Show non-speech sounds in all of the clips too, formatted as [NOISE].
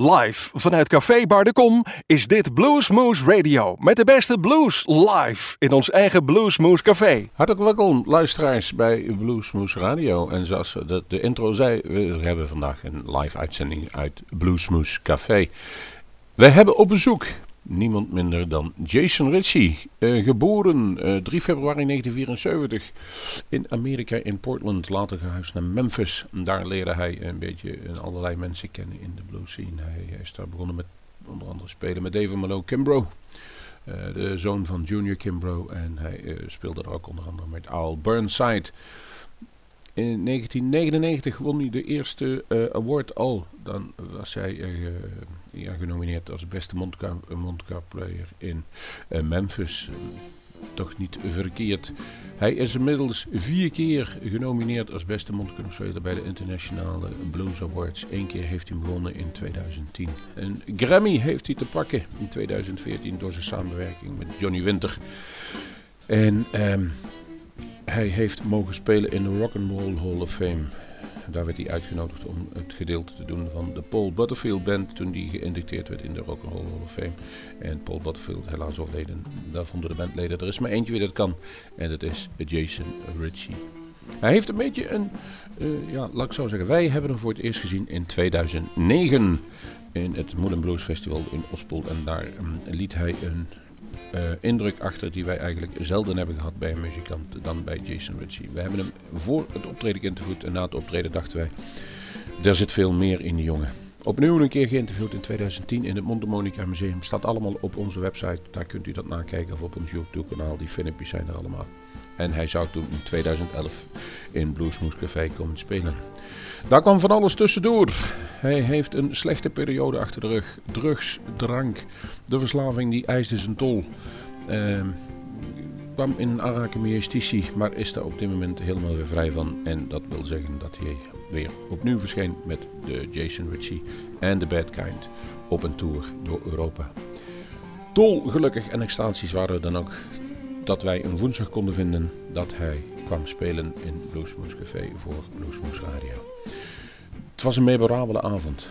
Live vanuit Café Bar de Kom is dit Bluesmoose Radio. Met de beste blues live in ons eigen Bluesmoose Café. Hartelijk welkom luisteraars bij Bluesmoose Radio. En zoals de, de intro zei, we hebben vandaag een live uitzending uit Bluesmoose Café. We hebben op bezoek niemand minder dan Jason Ritchie. Uh, geboren uh, 3 februari 1974 in Amerika in Portland. Later gehuisd naar Memphis. Daar leerde hij een beetje allerlei mensen kennen in de blues scene. Hij is daar begonnen met onder andere spelen met David Malone Kimbrough. De zoon van Junior Kimbrough. En hij speelde er ook onder andere met Al Burnside. In 1999 won hij de eerste uh, award al. Dan was hij uh, ja, genomineerd als beste mondkap player in uh, Memphis. Toch niet verkeerd. Hij is inmiddels vier keer genomineerd als beste mondkapspeler bij de Internationale Blues Awards. Eén keer heeft hij gewonnen in 2010. Een Grammy heeft hij te pakken in 2014 door zijn samenwerking met Johnny Winter. En... Um, hij heeft mogen spelen in de Rock and Roll Hall of Fame. Daar werd hij uitgenodigd om het gedeelte te doen van de Paul Butterfield Band toen die geïndicteerd werd in de Rock and Roll Hall of Fame. En Paul Butterfield helaas overleden. Daar vonden de bandleden, er is maar eentje wie dat kan. En dat is Jason Ritchie. Hij heeft een beetje een, uh, ja, laat ik zo zeggen, wij hebben hem voor het eerst gezien in 2009 in het Moulin Blues Festival in Ospel. En daar um, liet hij een uh, indruk achter die wij eigenlijk zelden hebben gehad bij een muzikant dan bij Jason Ritchie. We hebben hem voor het optreden geïnterviewd en na het optreden dachten wij, er zit veel meer in die jongen. Opnieuw een keer geïnterviewd in 2010 in het Monte Museum. Staat allemaal op onze website, daar kunt u dat nakijken of op ons YouTube kanaal. Die filmpjes zijn er allemaal. En hij zou toen in 2011 in Bluesmoes Café komen spelen. Daar kwam van alles tussendoor. Hij heeft een slechte periode achter de rug. Drugs, drank, de verslaving die eiste zijn tol. Uh, kwam in Arakenmiestici, maar is daar op dit moment helemaal weer vrij van. En dat wil zeggen dat hij weer opnieuw verscheen met de Jason Ritchie en The Bad Kind op een tour door Europa. Dol gelukkig en extatisch waren we dan ook dat wij een woensdag konden vinden dat hij kwam spelen in Bluesmoes Café voor Bluesmoes Radio. Het was een memorabele avond.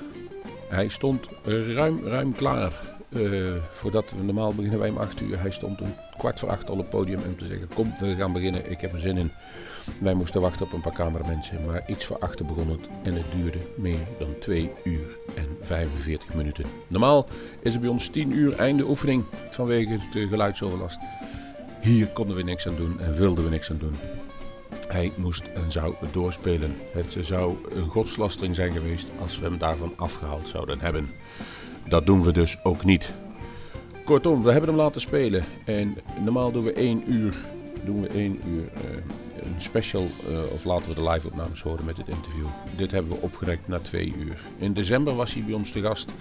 Hij stond ruim, ruim klaar. Uh, voordat we normaal beginnen wij om 8 uur. Hij stond een kwart voor acht al op het podium om te zeggen: Kom, we gaan beginnen. Ik heb er zin in. Wij moesten wachten op een paar cameramensen. Maar iets voor achter begon het. En het duurde meer dan 2 uur en 45 minuten. Normaal is het bij ons 10 uur einde oefening vanwege de geluidsoverlast. Hier konden we niks aan doen en wilden we niks aan doen. Hij moest en zou doorspelen. Het zou een godslastering zijn geweest als we hem daarvan afgehaald zouden hebben. Dat doen we dus ook niet. Kortom, we hebben hem laten spelen. En normaal doen we één uur, doen we één uur uh, een special, uh, of laten we de live opnames horen met dit interview. Dit hebben we opgerekt na twee uur. In december was hij bij ons te gast.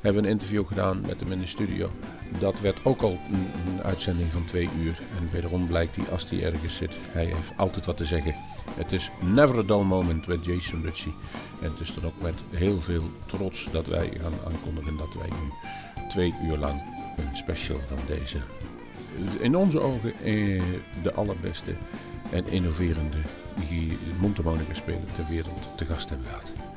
Hebben een interview gedaan met hem in de studio. Dat werd ook al een, een uitzending van twee uur. En wederom blijkt hij, als hij ergens zit, hij heeft altijd wat te zeggen. Het is never a dull moment met Jason Ritchie. En het is dan ook met heel veel trots dat wij gaan aankondigen dat wij nu twee uur lang een special van deze in onze ogen eh, de allerbeste en innoverende mondharmonica speler ter wereld te gast hebben gehad.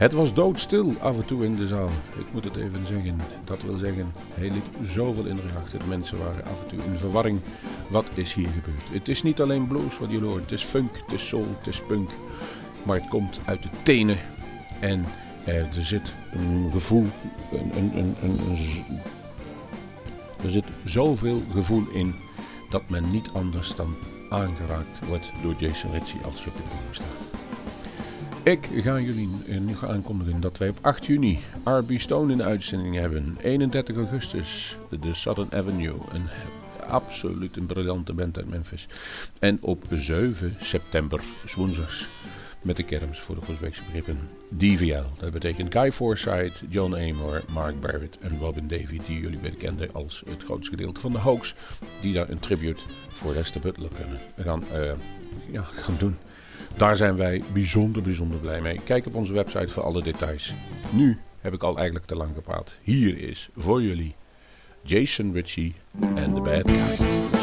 Het was doodstil af en toe in de zaal. Ik moet het even zeggen. Dat wil zeggen, hij liet zoveel indruk achter. De mensen waren af en toe in verwarring. Wat is hier gebeurd? Het is niet alleen blues wat je hoort. Het is funk, het is soul, het is punk. Maar het komt uit de tenen. En er zit een gevoel, een, een, een, er zit zoveel gevoel in dat men niet anders dan aangeraakt wordt door Jason Ritchie als je op podium staat. Ik ga jullie nu gaan aankondigen dat wij op 8 juni R.B. Stone in de uitzending hebben. 31 augustus de Southern Avenue, een absoluut een briljante band uit Memphis. En op 7 september, woensdags, met de kermis voor de Goesbeekse begrippen DVL. Dat betekent Guy Forsyth, John Amor, Mark Barrett en Robin Davy, die jullie bekenden als het grootste gedeelte van de hoax, die daar een tribute voor Lester Butler kunnen gaan, uh, ja, gaan doen. Daar zijn wij bijzonder, bijzonder blij mee. Kijk op onze website voor alle details. Nu heb ik al eigenlijk te lang gepraat. Hier is voor jullie Jason Ritchie en The Bad Guy.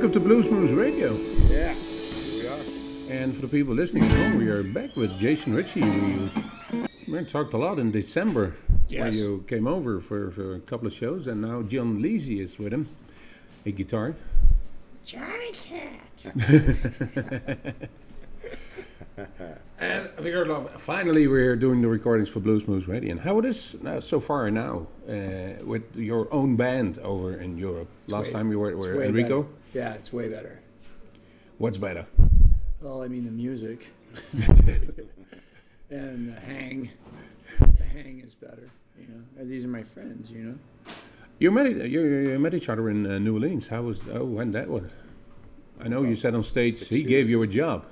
Welcome to Blues Moose Radio. Yeah, here we are. And for the people listening at home, we are back with Jason Ricci. We, we talked a lot in December where Yes. you came over for, for a couple of shows, and now John Lisi is with him, a guitar. Johnny Cat. [LAUGHS] And we heard of, finally we're doing the recordings for Blues Moose Radio. And how it is now, so far now uh, with your own band over in Europe? Last way- time you were, It's were Enrico. better. Yeah, it's way better. What's better? Well, I mean the music [LAUGHS] and the hang. The hang is better. You know, as these are my friends. You know. You met you, you met each other in uh, New Orleans. How was oh when that was? I know you said on stage he years gave you a job, Yeah.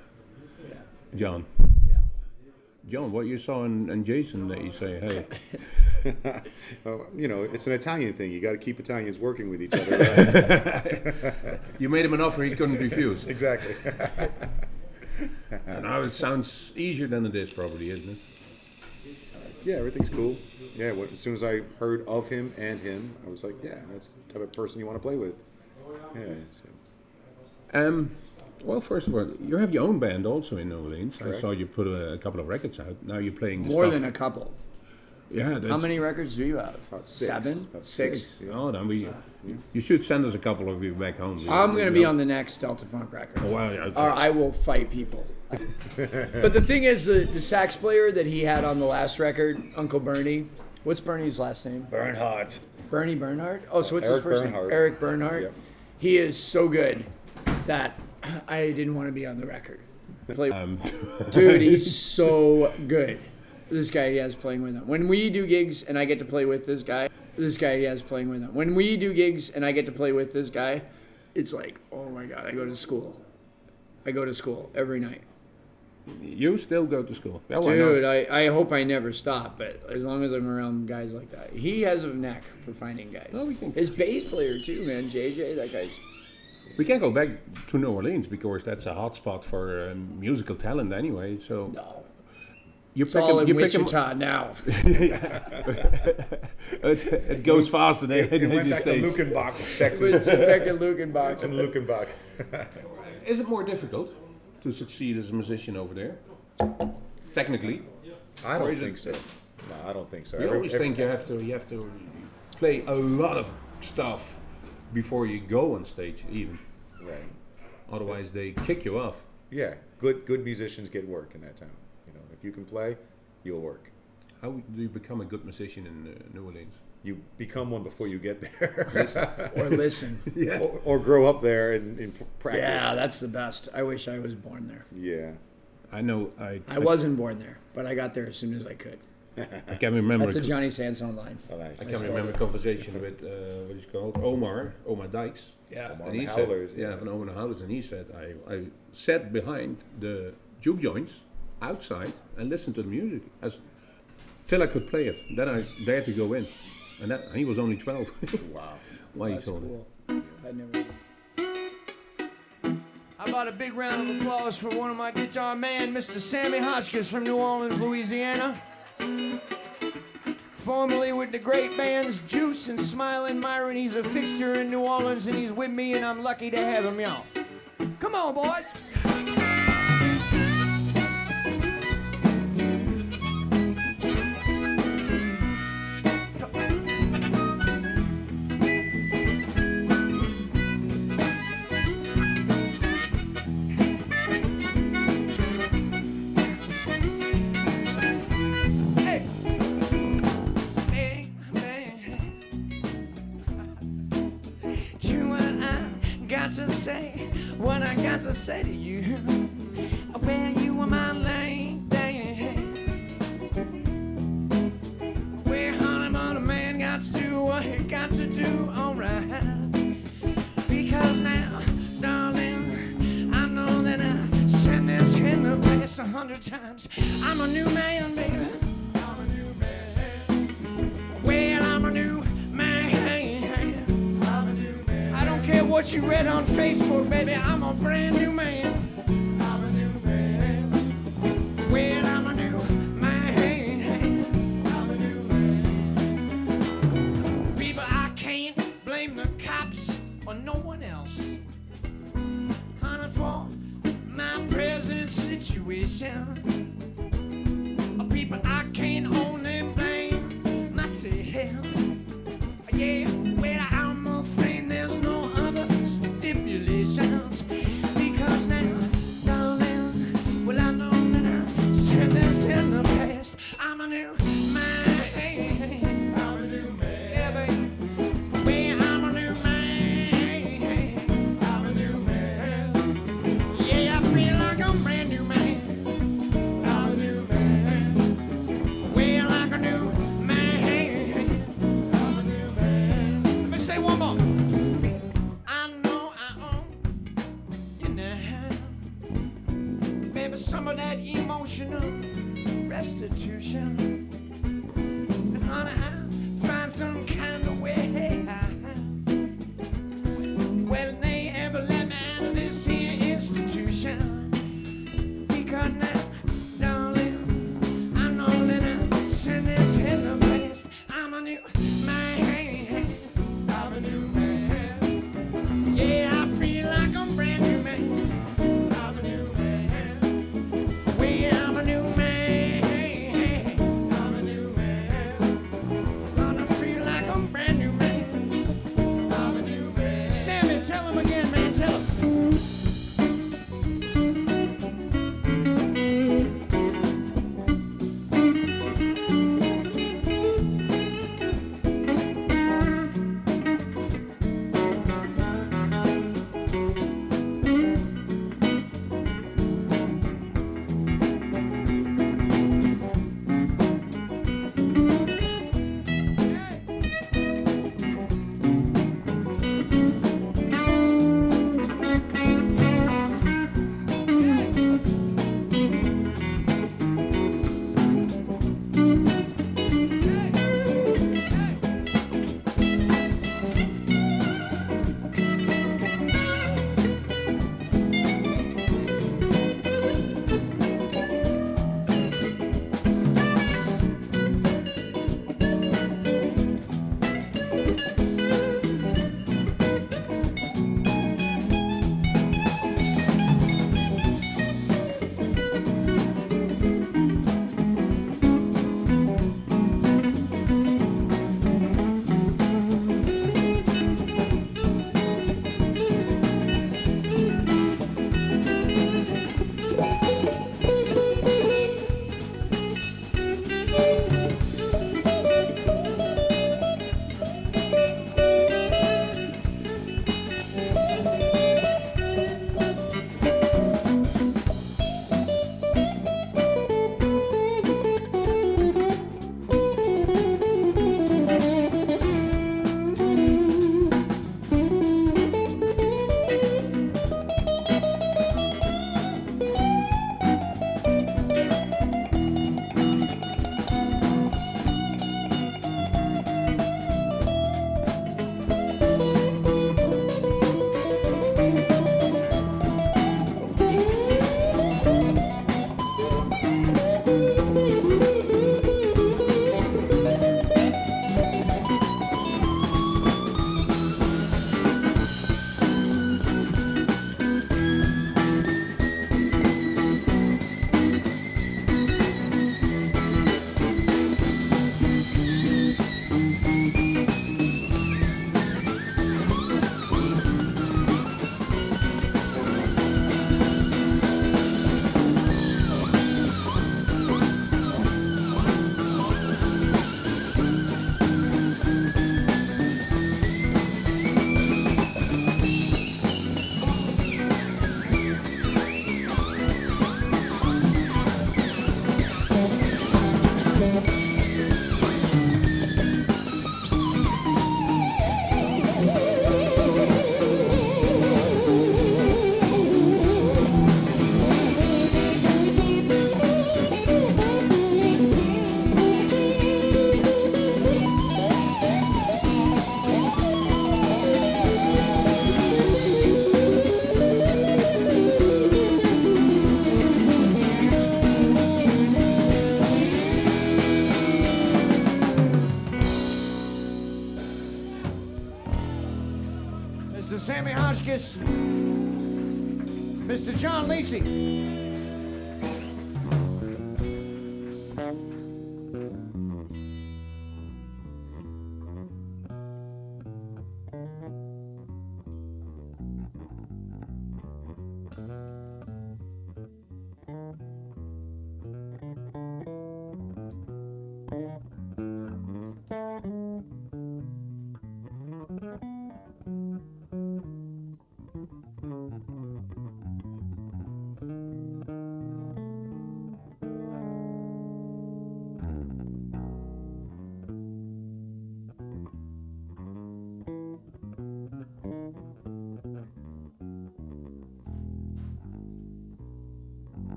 John. Yeah. John, what you saw in, in Jason that you say, hey, [LAUGHS] Well, you know, it's an Italian thing. You got to keep Italians working with each other. [LAUGHS] right? you made him an offer he couldn't refuse. [LAUGHS] exactly. And now it sounds easier than it is, probably, isn't it? yeah, everything's cool. Yeah, when, as soon as I heard of him and him, I was like, yeah, that's the type of person you want to play with. Yeah. So. Um, well, first of all, you have your own band also in New Orleans. I saw you put a, a couple of records out. Now you're playing the More stuff. than a couple. Yeah, that's, How many records do you have? About six. Seven? About six? six. Yeah. Oh, then we. You should send us a couple of you back home. I'm gonna be on the next Delta Funk record. Oh, well, yeah, or I will fight people. [LAUGHS] but the thing is, the, the sax player that he had on the last record, Uncle Bernie. What's Bernie's last name? Bernhardt. Bernie Bernhardt. Oh, so what's Eric his first Bernhardt. name? Eric Bernhardt. Yep. He is so good that [CLEARS THROAT] I didn't want to be on the record. [LAUGHS] Play, Um, [LAUGHS] dude, he's so good. This guy he has playing with him. When we do gigs and I get to play with this guy, this guy he has playing with him. When we do gigs and I get to play with this guy, it's like, oh my god, I go to school. I go to school every night. you still go to school. Yeah, why? Dude, I, I hope I never stop, but as long as I'm around guys like that. He has a knack for finding guys. Oh, His bass player too, man, JJ, that guy's We can go back to New Orleans because that's a hotspot for um, musical talent anyway. So no. you It's pick all him, in you pick him, Wichita now. [LAUGHS] it, it goes faster than It in went the back to States. Luckenbach, With [LAUGHS] Texas. Beck and Luckenbach. and Luckenbach. [LAUGHS] Is it more difficult to succeed as a musician over there? Technically, I don't is it- think so. No, I don't think so. you Every- always every- think you have to you have to play a lot of stuff before you go on stage, even. Right. Otherwise, they kick you off. Yeah, good good musicians get work in that town. You know, if you can play, you'll work. How do you become a good musician in uh, New Orleans? You become one before you get there, [LAUGHS] Or listen. or, or grow up there and, and practice. Yeah, that's the best. I wish I was born there. yeah. I know I I wasn't born there, but I got there as soon as I could. I can remember That's a a, Johnny Sansone line. Oh, nice. I can remember a conversation with uh, what is called Omar Omar Dykes. Yeah. Omar. And he the said, Howlers, yeah, yeah. van Omen Howlers, and he said, I, I sat behind the juke joints outside and listened to the music as till I could play it. Then I dared to go in, and that he was only twelve. [LAUGHS] Wow. Why he That's told it. cool. I'd never. How about a big round of applause for one of my guitar man, Mr. Sammy Hotchkiss from New Orleans, Louisiana? Formerly with the great bands Juice and Smiling Myron, he's a fixture in New Orleans and he's with me, and I'm lucky to have him, y'all. Come on, boys. Say to you. Situation.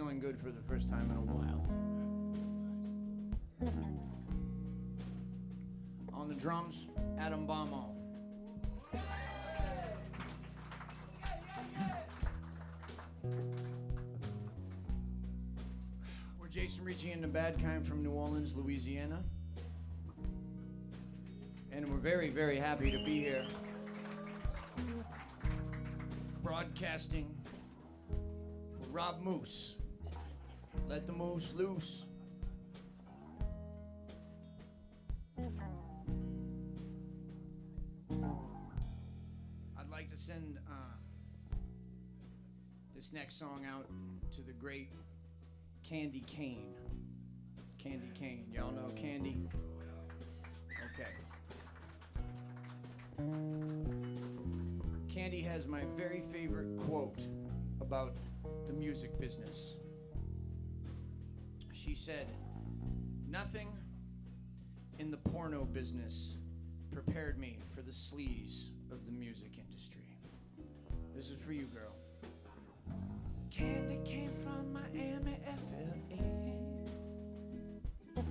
Feeling good for the first time in a while. On the drums, Adam Bomo. We're Jason Ricci and the Bad Kind from New Orleans, Louisiana. And we're very, very happy to be here. Broadcasting for Rob Moose. Let the moose loose. I'd like to send uh, this next song out to the great Candy Kane. Candy Kane. Y'all know Candy? Okay. Candy has my very favorite quote about the music business. Said, Nothing in the porno business prepared me for the sleaze of the music industry. This is for you, girl. Candy came from Miami, FLA.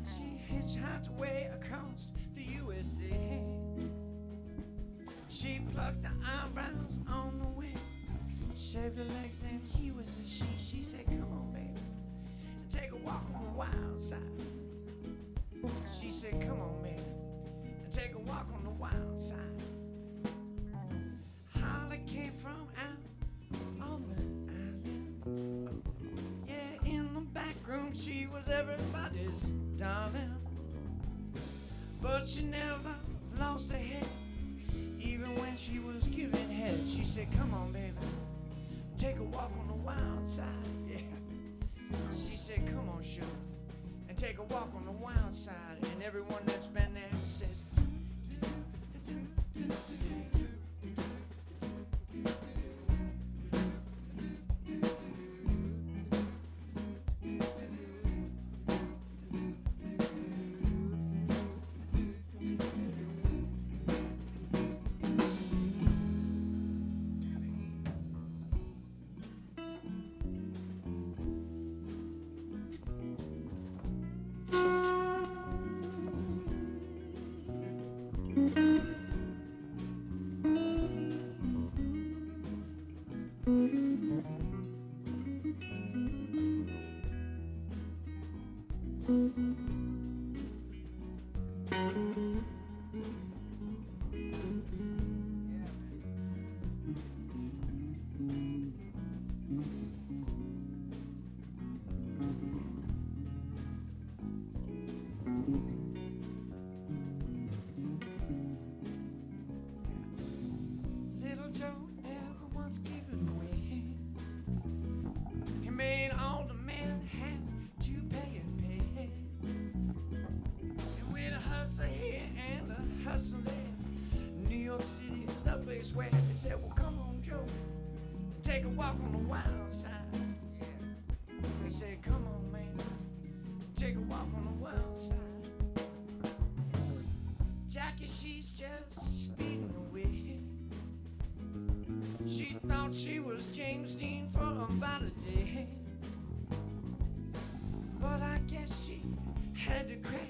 She hitchhiked way across the USA. She plucked her eyebrows on the way. Shaved her legs, then he was a she. She said, Come on, baby, take a walk on the wild side. She said, Come on, man, and take a walk on the wild side. Holly came from out on the island. Yeah, in the back room, she was everybody's darling. But she never lost her head. Even when she was giving head, she said, Come on, Come on, sugar, and take a walk on the wild side. And everyone that's been the they said, Well, come on, Joe, take a walk on the wild side. They said, Come on, man, take a walk on the wild side. Jackie, she's just speeding away. She thought she was James Dean for about a day. But I guess she had to crash.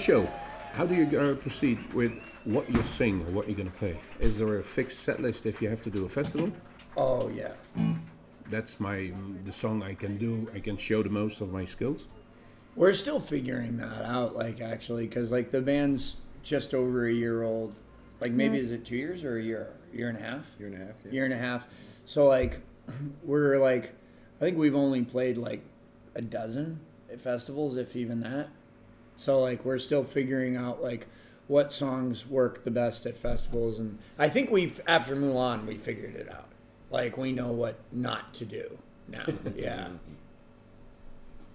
Show. How do you uh, proceed with what you sing or what you're going to play? Is there a fixed set list if you have to do a festival? Oh yeah. That's my the song I can do. I can show the most of my skills. We're still figuring that out, like actually, because like the band's just over a year old. Like maybe is it two years or a year, year and a half, Year and a half. Yeah. year and a half. So like, [CLEARS THROAT] we're like, I think we've only played like a dozen festivals, if even that. So like, we're still figuring out like what songs work the best at festivals, and I think we've after Mulan we figured it out. Like we know what not to do now. [LAUGHS] Yeah.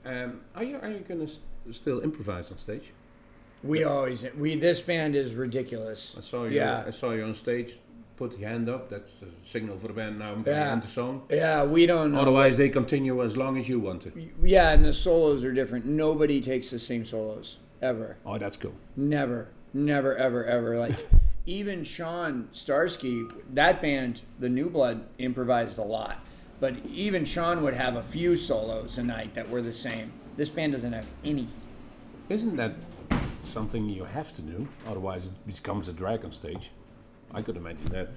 Um, are you are you going to still improvise on stage? We always we this band is ridiculous. I saw you. Yeah. I saw you on stage. Put your hand up. That's a signal for the band now. Yeah. And the song. Yeah, we don't know. Otherwise, they continue as long as you want to. Yeah, and the solos are different. Nobody takes the same solos ever. Oh, that's cool. Never, never, ever, ever. Like [LAUGHS] even Shawn Starski, that band, the New Blood, improvised a lot. But even Shawn would have a few solos a night that were the same. This band doesn't have any. Isn't that something you have to do? Otherwise, it becomes a drag on stage. I could imagine that.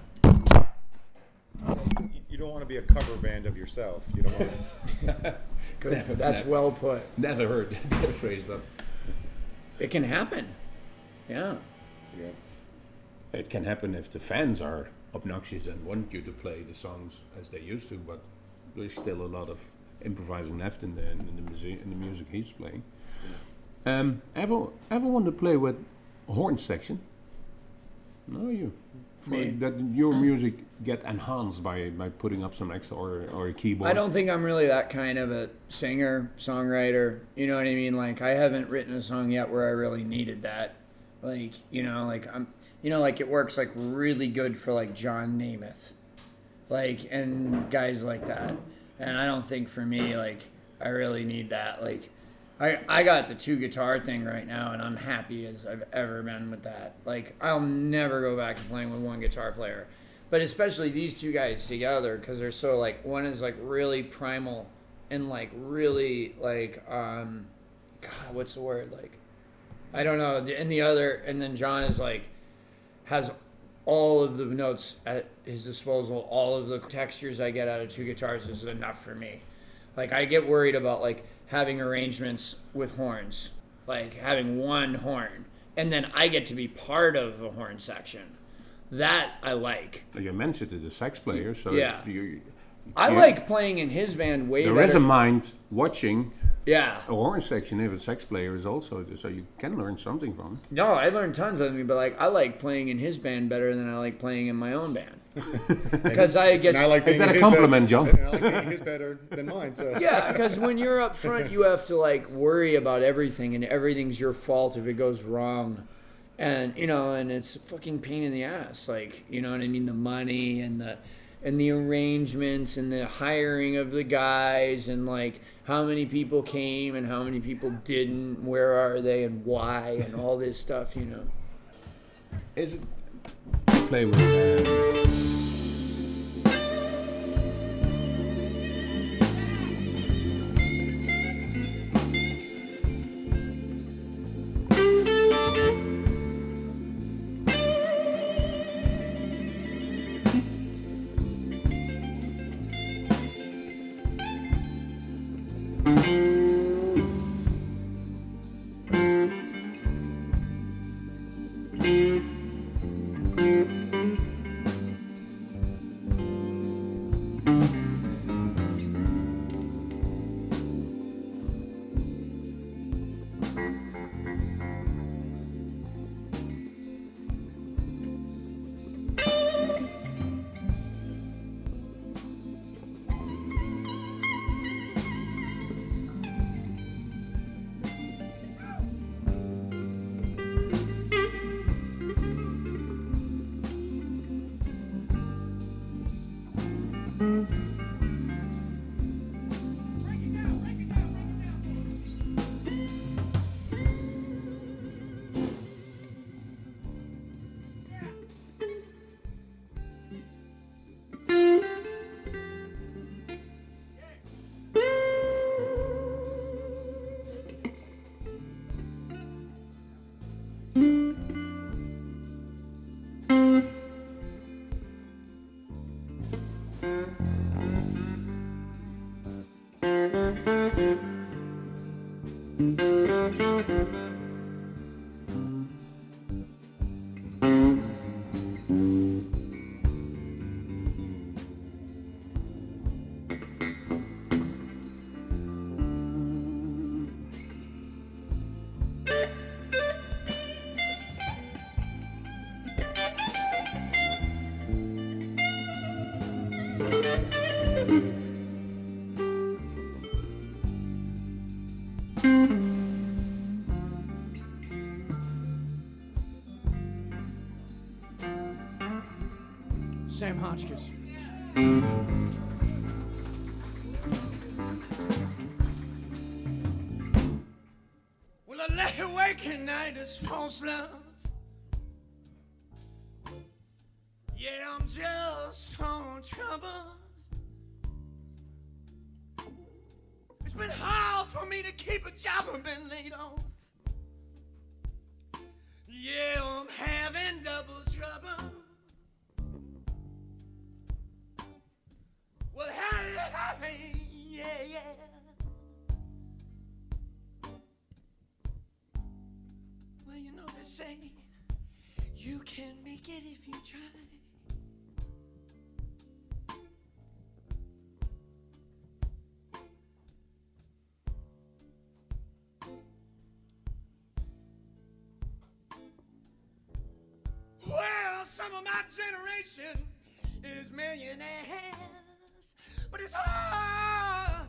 You don't want to be a cover band of yourself. You don't want to. [LAUGHS] Good. Never- That's never. well put. Never heard [LAUGHS] that phrase, but It can happen. Yeah. Yeah. it can happen if the fans are obnoxious and want you to play the songs as they used to. But there's still a lot of improvising left in the in the music in the music he's playing. Um, ever ever want to play with horn section? No, you. That your music get enhanced by, by putting up some extra or, or a keyboard. I don't think I'm really that kind of a singer, songwriter. You know what I mean? Like I haven't written a song yet where I really needed that. Like, you know, like I'm you know, like it works like really good for like John Nemeth. Like and guys like that. And I don't think for me like I really need that. Like I, I got the two guitar thing right now and I'm happy as I've ever been with that. Like I'll never go back to playing with one guitar player. But especially these two guys together because they're so like one is like really primal and like really like um God, what's the word? Like I don't know. And the other and then John is like has all of the notes at his disposal, all of the textures I get out of two guitars is enough for me. Like I get worried about like having arrangements with horns, like having one horn, and then I get to be part of the horn section. That I like. You mentioned it, the sax player, so Yeah. you, I Yeah. like playing in his band way there better. is a mind watching yeah. a horn section if a sax player is also, so you can learn something from it. No, I learned tons of me, but like I like playing in his band better than I like playing in my own band. Because I guess And I like Is that a his compliment, John? better- and I like being his better than mine. So Yeah, because when you're up front, you have to like worry about everything, and everything's your fault if it goes wrong. And you know, and it's a fucking pain in the ass. Like you know what I mean? The money and the and the arrangements and the hiring of the guys and like how many people came and how many people didn't. Where are they and why and all this stuff. You know. Is it play with? Um, thank you. Sam Hotchkiss. Well, I lay awake at night as false love. Say you can make it if you try. Well, some of my generation is millionaires, but it's hard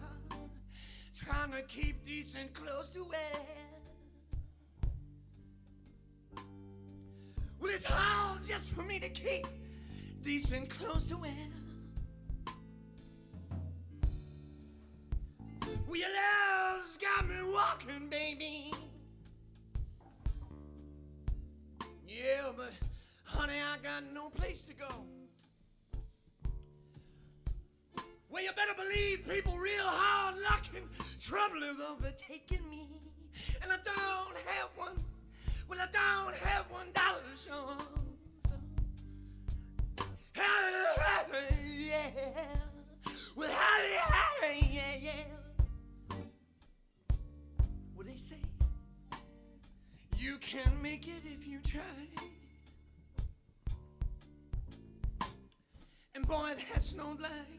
trying to keep decent clothes to wear. Just for me to keep decent clothes to wear. Well, your love's got me walking, baby. Yeah, but honey, I got no place to go. Well, you better believe people real hard knocking trouble is overtaking me. And I don't have one. Well, I don't have one dollar to show. So, yeah. Well, yeah, yeah. What they say? You can make it if you try. And boy, that's no lie.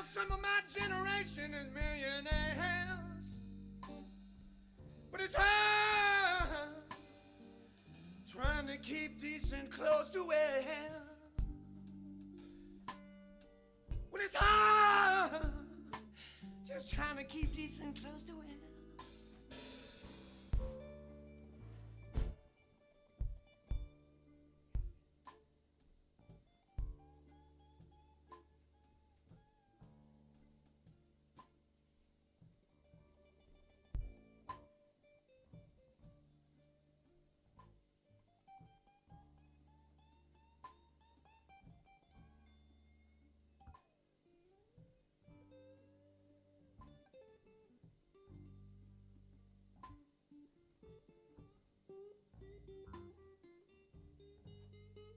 Well, some of my generation is millionaires. But it's hard trying to keep decent clothes to wear. Well, it's hard just trying to keep decent clothes to wear.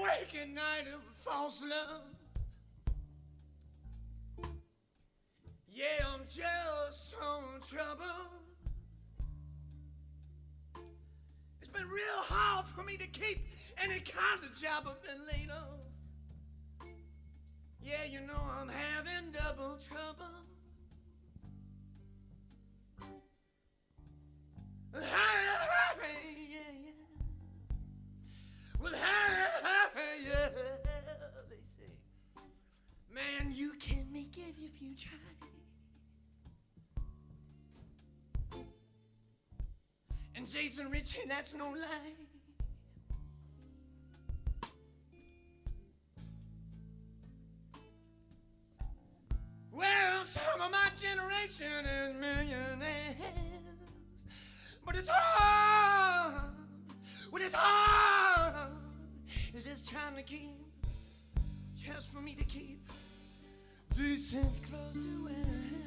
heartbreaking night of false love. Yeah, I'm just on trouble. It's been real hard for me to keep any kind of job I've been laid off. Yeah, you know I'm having double trouble. You try. And Jason Ricci, that's no lie. Well, some of my generation is millionaires, but it's hard. What is hard is just trying to keep, just for me to keep decent close to where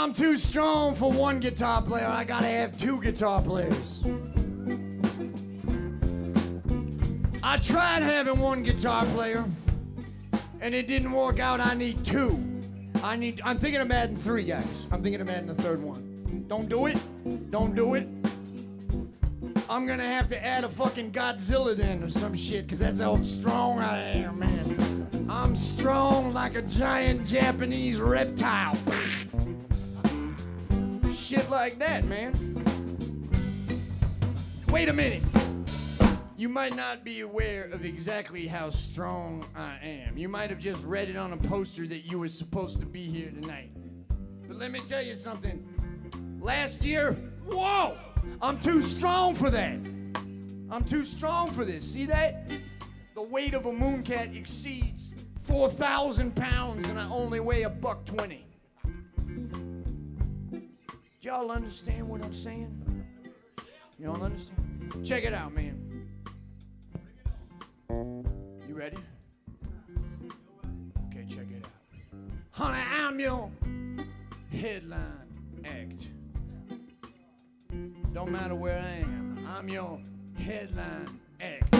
I'm too strong for one guitar player. I gotta have two guitar players. I tried having one guitar player, and it didn't work out. I need two. I need. I'm thinking of adding three guys. I'm thinking of adding the third one. Don't do it. Don't do it. I'm gonna have to add a fucking Godzilla then or some shit, cause that's how strong I am, man. I'm strong like a giant Japanese reptile. [LAUGHS] shit like that, man. Wait a minute. You might not be aware of exactly how strong I am. You might have just read it on a poster that you were supposed to be here tonight. But let me tell you something. Last year, whoa! I'm too strong for that. I'm too strong for this. See that? The weight of a mooncat exceeds 4,000 pounds and I only weigh a buck 20. Y'all understand what I'm saying? Y'all understand? Check it out, man. You ready? Okay, check it out. Honey, I'm your headline act. Don't matter where I am, I'm your headline act.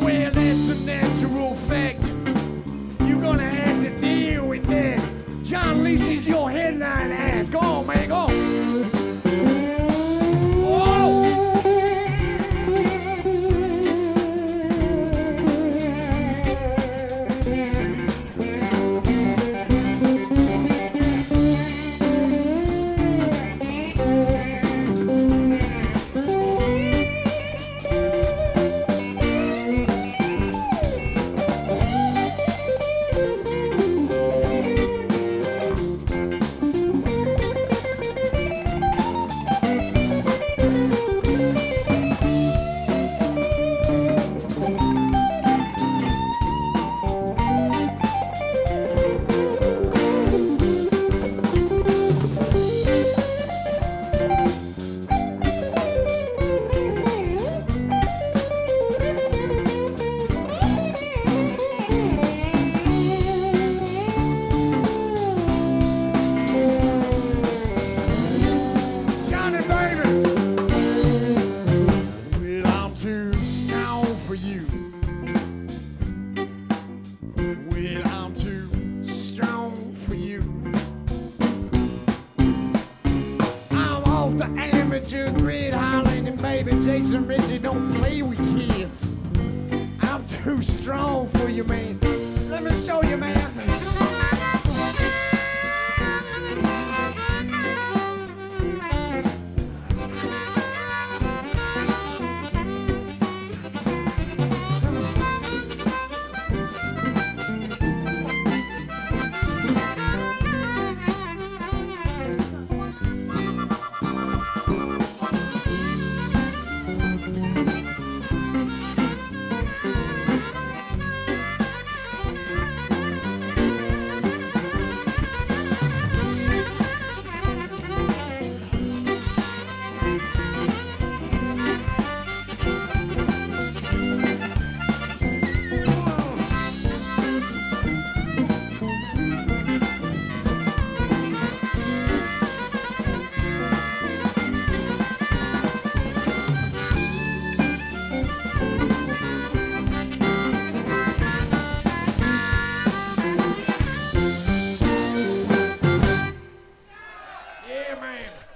Well, that's a natural fact. You're gonna have John Lisi's your headline act. Go on, man,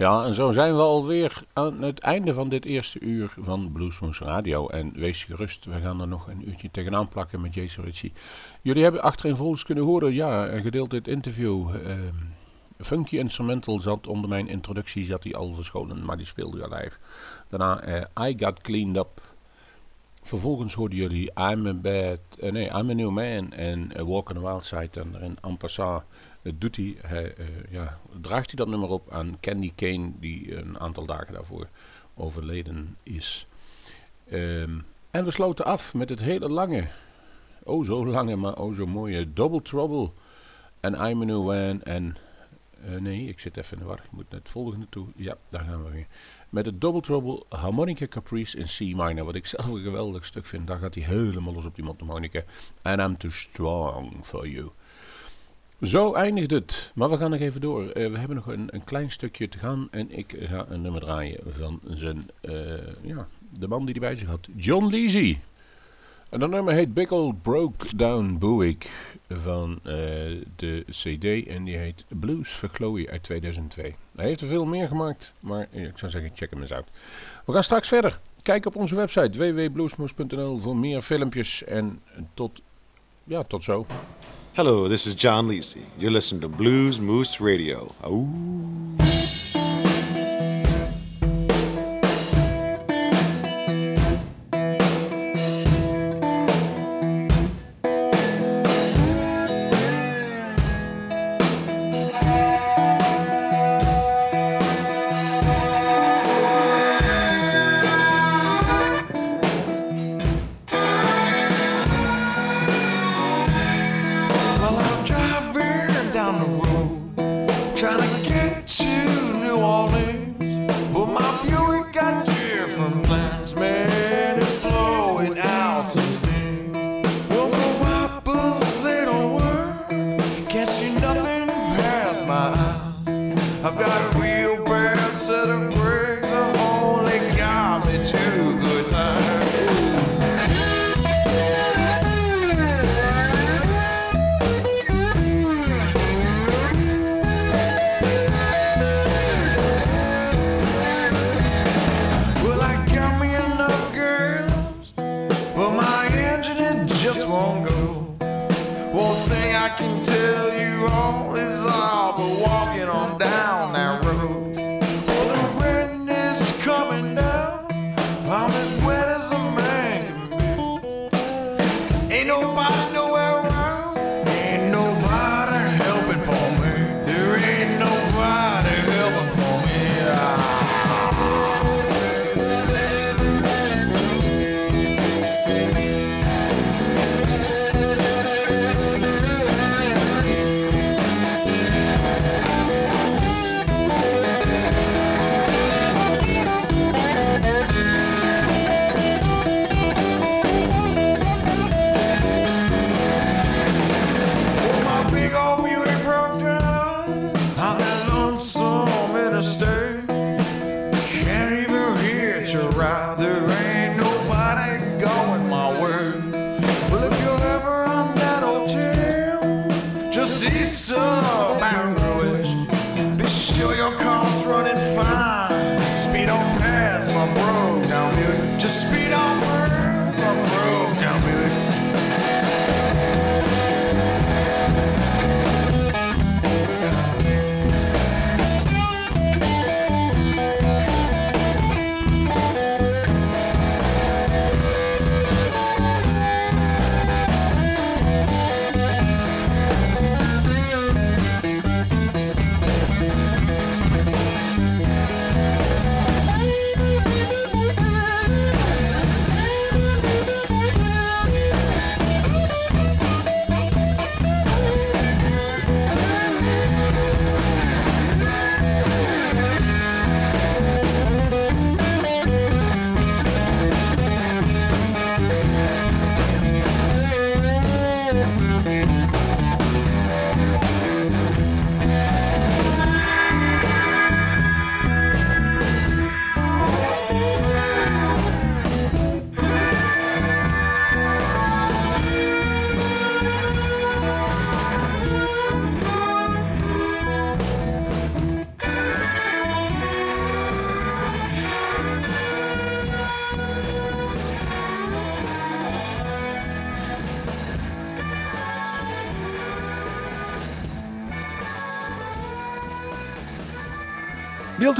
Ja, en zo zijn we alweer aan het einde van dit eerste uur van Bluesmoes Radio. En wees gerust, we gaan er nog een uurtje tegenaan plakken met Jason Ritchie. Jullie hebben achtereenvolgens kunnen horen, ja, gedeeld dit interview. ehm, Funky Instrumental zat onder mijn introductie, zat hij al verscholen, maar die speelde ja live. Daarna eh, I Got Cleaned Up. Vervolgens hoorden jullie I'm a Bad, eh, nee, I'm a New Man en eh, Walk on the Wild Side. En daarin en eh, doet hij, hij eh, ja, draagt hij dat nummer op aan Candy Kane, die een aantal dagen daarvoor overleden is. Ehm, en we sloten af met het hele lange, oh zo lange, maar oh zo mooie Double Trouble en I'm a New Man en... eh, nee, ik zit even in de war. Ik moet naar het volgende toe. Ja, daar gaan we weer. Met het Double Trouble Harmonica Caprice in C minor. Wat ik zelf een geweldig stuk vind. Daar gaat hij helemaal los op die mondharmonica. And I'm too strong for you. Zo eindigt het. Maar we gaan nog even door. Eh, we hebben nog een, een klein stukje te gaan. En ik ga een nummer draaien van zijn, eh, ja, de man die hij bij zich had. John Leesy. En dat nummer heet Big Old Broke Down Buick van eh, de CD. En die heet Blues for Chloe uit 2002. Hij heeft er veel meer gemaakt, maar ik zou zeggen check hem eens uit. We gaan straks verder. Kijk op onze website www.bluesmoes.nl voor meer filmpjes. En tot, ja, tot zo. Hello, this is John Lisi. You're listening to Bluesmoose Radio. Ooh. That lonesome interstate. Can't even hitch a ride.